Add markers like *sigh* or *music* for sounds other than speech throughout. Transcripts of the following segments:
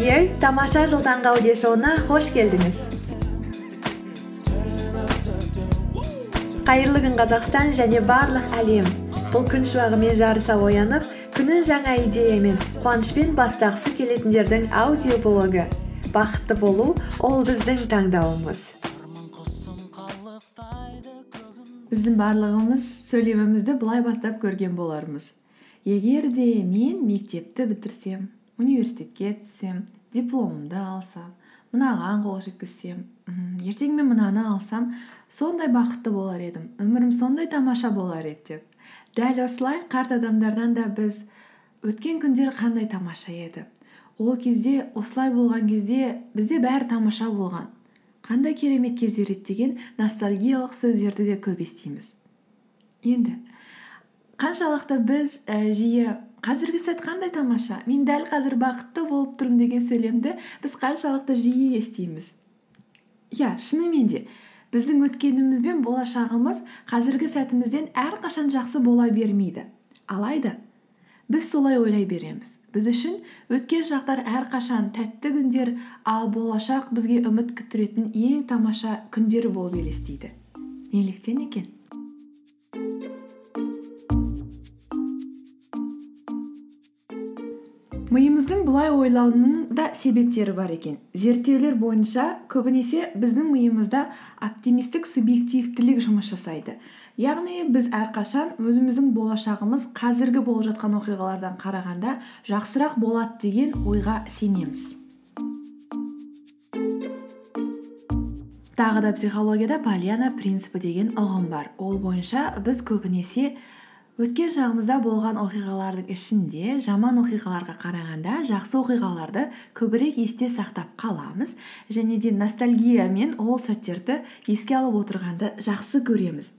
The тамаша жыл таңғы аудиошоуына қош келдіңіз қайырлы күн қазақстан және барлық әлем. Бұл күн шуағымен жарыса оянып күнін жаңа идеямен қуанышпен бастағысы келетіндердің аудиоблогы бақытты болу ол біздің таңдауымыз. Біздің барлығымыз сөйлемімізді былай бастап көрген болармыз. Егер де мен мектепті бітірсем университетке түссем дипломымды алсам мынаған қол жеткізсем ертең мен мынаны алсам сондай бақытты болар едім өмірім сондай тамаша болар еді деп. Дәл осылай қарт адамдардан да біз өткен күндер қандай тамаша еді. Ол кезде осылай болған кезде бізде бәрі тамаша болған. Қандай керемет кездер еді деген ностальгиялық сөздерді де көп естиміз. Енді қаншалықты біз і жиі қазіргі сәт қандай тамаша? Мен дәл қазір бақытты болып тұрмын деген сөйлемді біз қаншалықты жиі естиміз. Иә шынымен де. Біздің өткеніміз бен болашағымыз қазіргі сәтімізден әрқашан жақсы бола бермейді. Алайда біз солай ойлай береміз. Біз үшін өткен шақтар әрқашан тәтті күндер ал болашақ бізге үміт күттіретін ең тамаша күндер болып елестейді. Неліктен екен? Миымыздың бұлай ойлауының да себептері бар екен. Зерттеулер бойынша көбінесе біздің миымызда оптимистік субъективтілік жұмыс жасайды. Яғни біз әрқашан өзіміздің болашағымыз қазіргі болып жатқан оқиғалардан қарағанда жақсырақ болады деген ойға сенеміз. Тағы да психологияда пальяна принципі деген ұғым бар. Ол бойынша біз көбінесе өткен шағымызда болған оқиғалардың ішінде жаман оқиғаларға қарағанда жақсы оқиғаларды көбірек есте сақтап қаламыз және де ностальгиямен ол сәттерді еске алып отырғанды жақсы көреміз.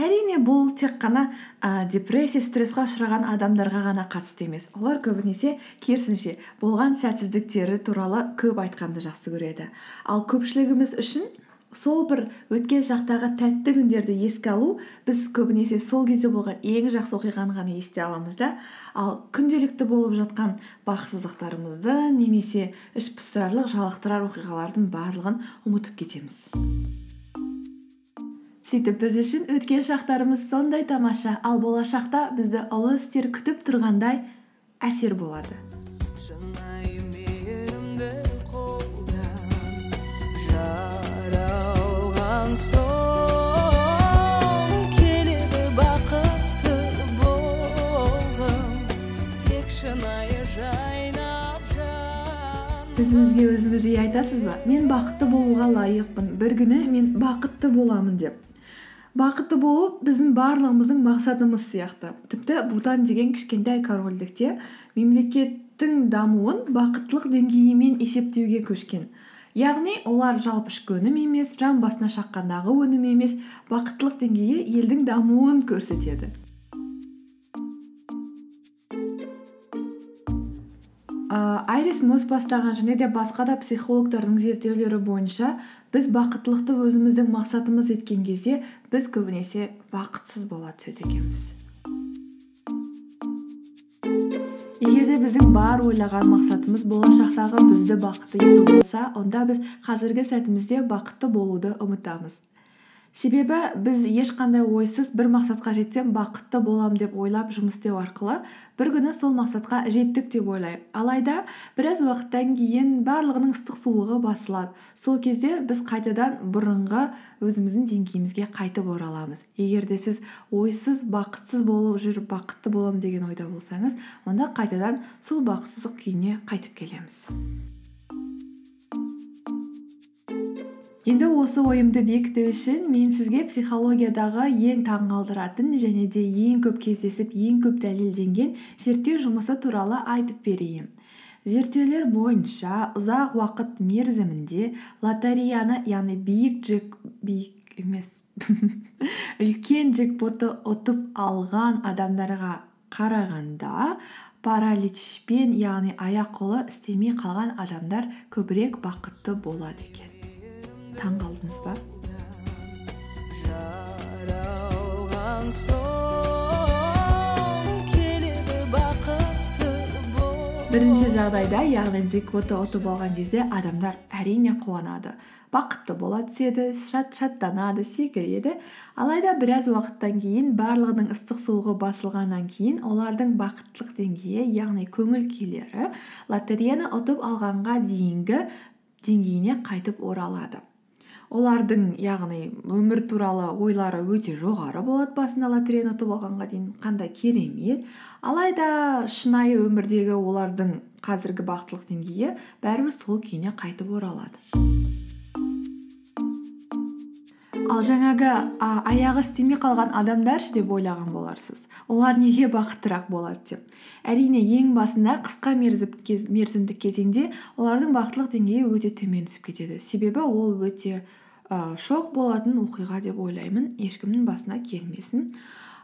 Әрине бұл тек қана ә, депрессия стрессқа ұшыраған адамдарға ғана қатысты емес. Олар көбінесе керісінше болған сәтсіздіктері туралы көп айтқанды жақсы көреді. Ал көпшілігіміз үшін сол бір өткен шақтағы тәтті күндерді еске алу біз көбінесе сол кезде болған ең жақсы оқиғаны ғана есте аламыз да. Ал күнделікті болып жатқан бақытсыздықтарымызды немесе іш пыстырарлық жалықтырар оқиғалардың барлығын ұмытып кетеміз. Сөйтіп біз үшін өткен шақтарымыз сондай тамаша. Ал болашақта бізді ұлы істер күтіп тұрғандай әсер болады. Келеді бақытты болғым тек шынайы жайнап өзіңізге өзіңіз жиі айтасыз ба? Мен бақытты болуға лайықпын. бір күні мен бақытты боламын деп. Бақытты болу біздің барлығымыздың мақсатымыз сияқты. Тіпті бутан деген кішкентай корольдікте мемлекеттің дамуын бақыттылық деңгейімен есептеуге көшкен. Яғни олар жалпы ішкі өнім емес жан басына шаққандағы өнім емес бақыттылық деңгейі елдің дамуын көрсетеді. Айрис мос бастаған және де басқа да психологтардың зерттеулері бойынша біз бақыттылықты өзіміздің мақсатымыз еткен кезде біз көбінесе бақытсыз бола түседі екенбіз. Біздің бар ойлаған мақсатымыз болашақтағы бізді бақытты ету болса онда біз қазіргі сәтімізде бақытты болуды ұмытамыз. Себебі біз ешқандай ойсыз бір мақсатқа жетсем бақытты болам деп ойлап жұмыс істеу арқылы бір күні сол мақсатқа жеттік деп ойлайық. Алайда біраз уақыттан кейін барлығының ыстық суығы басылады. Сол кезде біз қайтадан бұрынғы өзіміздің деңгейімізге қайтып ораламыз. Егер де сіз ойсыз бақытсыз болып жүріп бақытты боламын деген ойда болсаңыз онда қайтадан сол бақытсыздық күйіне қайтып келеміз. Енді осы ойымды бекіту үшін мен сізге психологиядағы ең таңғалдыратын және де ең көп кездесіп ең көп дәлелденген зерттеу жұмысы туралы айтып берейін. Зерттеулер бойынша ұзақ уақыт мерзімінде лотереяны яғни биік джек биік емес *laughs* үлкен джекпотты ұтып алған адамдарға қарағанда параличпен яғни аяқ қолы істемей қалған адамдар көбірек бақытты болады екен. Таң қалдыңыз ба? Жаралған соң келеді бірінші жағдайда яғни джекпотты ұтып алған кезде адамдар әрине қуанады. Бақытты бола түседі шаттанады секіреді. Алайда біраз уақыттан кейін барлығының ыстық суығы басылғаннан кейін олардың бақыттылық деңгейі яғни көңіл күйлері лотереяны ұтып алғанға дейінгі деңгейіне қайтып оралады. Олардың яғни өмір туралы ойлары өте жоғары болады басында лотереяны ұтып алғанға дейін қандай керемет. Алайда шынайы өмірдегі олардың қазіргі бақыттылық деңгейі бәрібір сол күйіне қайтып оралады. Ал жаңағы а, аяғы істемей қалған адамдар ше деп ойлаған боларсыз. Олар неге бақыттырақ болады деп. Әрине ең басында қысқа мерзімдік кезеңде олардың бақыттылық деңгейі өте төмен түсіп кетеді. Себебі ол өте ә, шок болатын оқиға деп ойлаймын. Ешкімнің басына келмесін.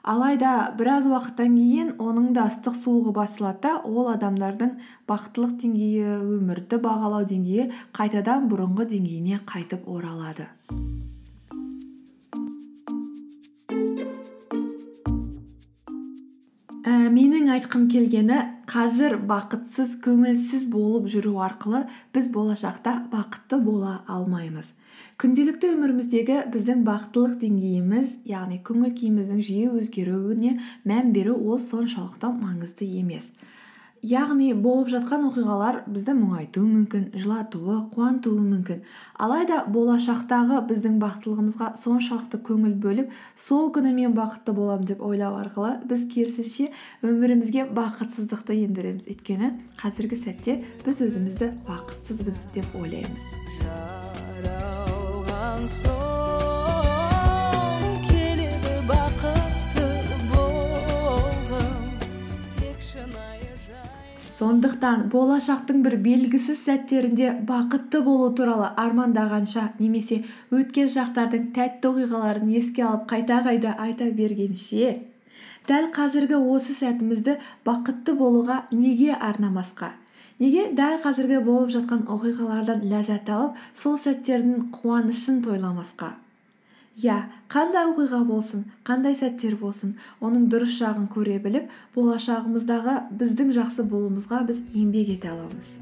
Алайда біраз уақыттан кейін оның да ыстық суығы басылады да ол адамдардың бақыттылық деңгейі өмірді бағалау деңгейі қайтадан бұрынғы деңгейіне қайтып оралады. Ә, менің айтқым келгені қазір бақытсыз көңілсіз болып жүру арқылы біз болашақта бақытты бола алмаймыз. Күнделікті өміріміздегі біздің бақыттылық деңгейіміз яғни көңіл күйіміздің жиі өзгеруіне мән беру ол соншалықты маңызды емес. Яғни болып жатқан оқиғалар бізді мұңайтуы мүмкін жылатуы қуантуы мүмкін. Алайда болашақтағы біздің бақыттылығымызға соншалықты көңіл бөліп сол күні мен бақытты боламын деп ойлау арқылы біз керісінше өмірімізге бақытсыздықты ендіреміз. Өйткені қазіргі сәтте біз өзімізді бақытсызбыз деп ойлаймыз. Сондықтан болашақтың бір белгісіз сәттерінде бақытты болу туралы армандағанша немесе өткен шақтардың тәтті оқиғаларын еске алып қайта қайта айта бергенше дәл қазіргі осы сәтімізді бақытты болуға неге арнамасқа? Неге дәл қазіргі болып жатқан оқиғалардан ләззат алып сол сәттердің қуанышын тойламасқа? Иә қандай оқиға болсын қандай сәттер болсын оның дұрыс жағын көре біліп болашағымыздағы біздің жақсы болуымызға біз еңбек ете аламыз.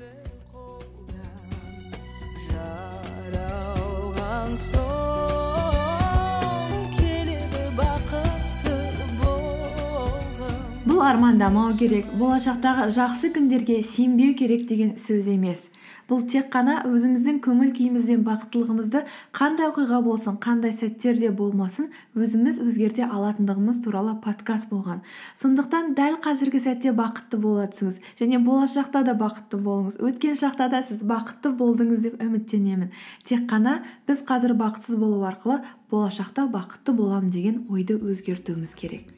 Бұл армандамау керек болашақтағы жақсы күндерге сенбеу керек деген сөз емес. Бұл тек қана өзіміздің көңіл күйіміз бен бақыттылығымызды қандай оқиға болсын қандай сәттерде болмасын өзіміз өзгерте алатындығымыз туралы подкаст болған. Сондықтан дәл қазіргі сәтте бақытты бола түсіңіз және болашақта да бақытты болыңыз. Өткен шақта да сіз бақытты болдыңыз деп үміттенемін. Тек қана біз қазір бақытсыз болу арқылы болашақта бақытты боламын деген ойды өзгертуіміз керек.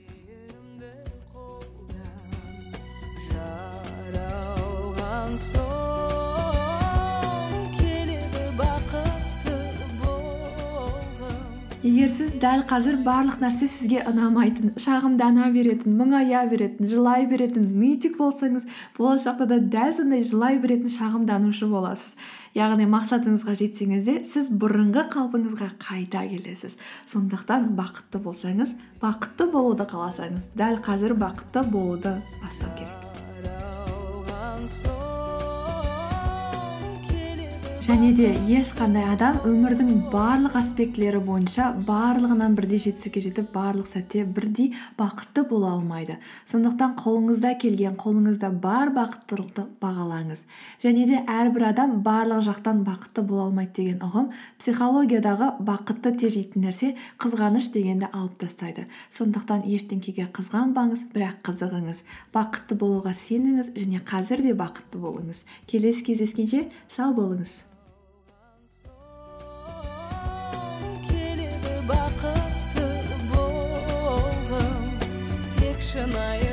Егер сіз дәл қазір барлық нәрсе сізге ұнамайтын шағымдана беретін мұңая беретін жылай беретін нытик болсаңыз болашақта да дәл сондай жылай беретін шағымданушы боласыз. Яғни мақсатыңызға жетсеңіз де сіз бұрынғы қалпыңызға қайта келесіз. Сондықтан бақытты болсаңыз бақытты болуды қаласаңыз дәл қазір бақытты болуды бастау керек. Және де ешқандай адам өмірдің барлық аспектілері бойынша барлығынан бірдей жетістікке жетіп барлық сәтте бірдей бақытты бола алмайды. Сондықтан қолыңызда келген қолыңызда бар бақыттылықты бағалаңыз. Және де әрбір адам барлық жақтан бақытты бола алмайды деген ұғым психологиядағы бақытты тежейтін нәрсе қызғаныш дегенді алып тастайды. Сондықтан ештеңкеге қызғанбаңыз бірақ қызығыңыз. Бақытты болуға сеніңіз және қазір де бақытты болыңыз. Келесі кездескенше сау болыңыз. Бақытты болғым тек шынайы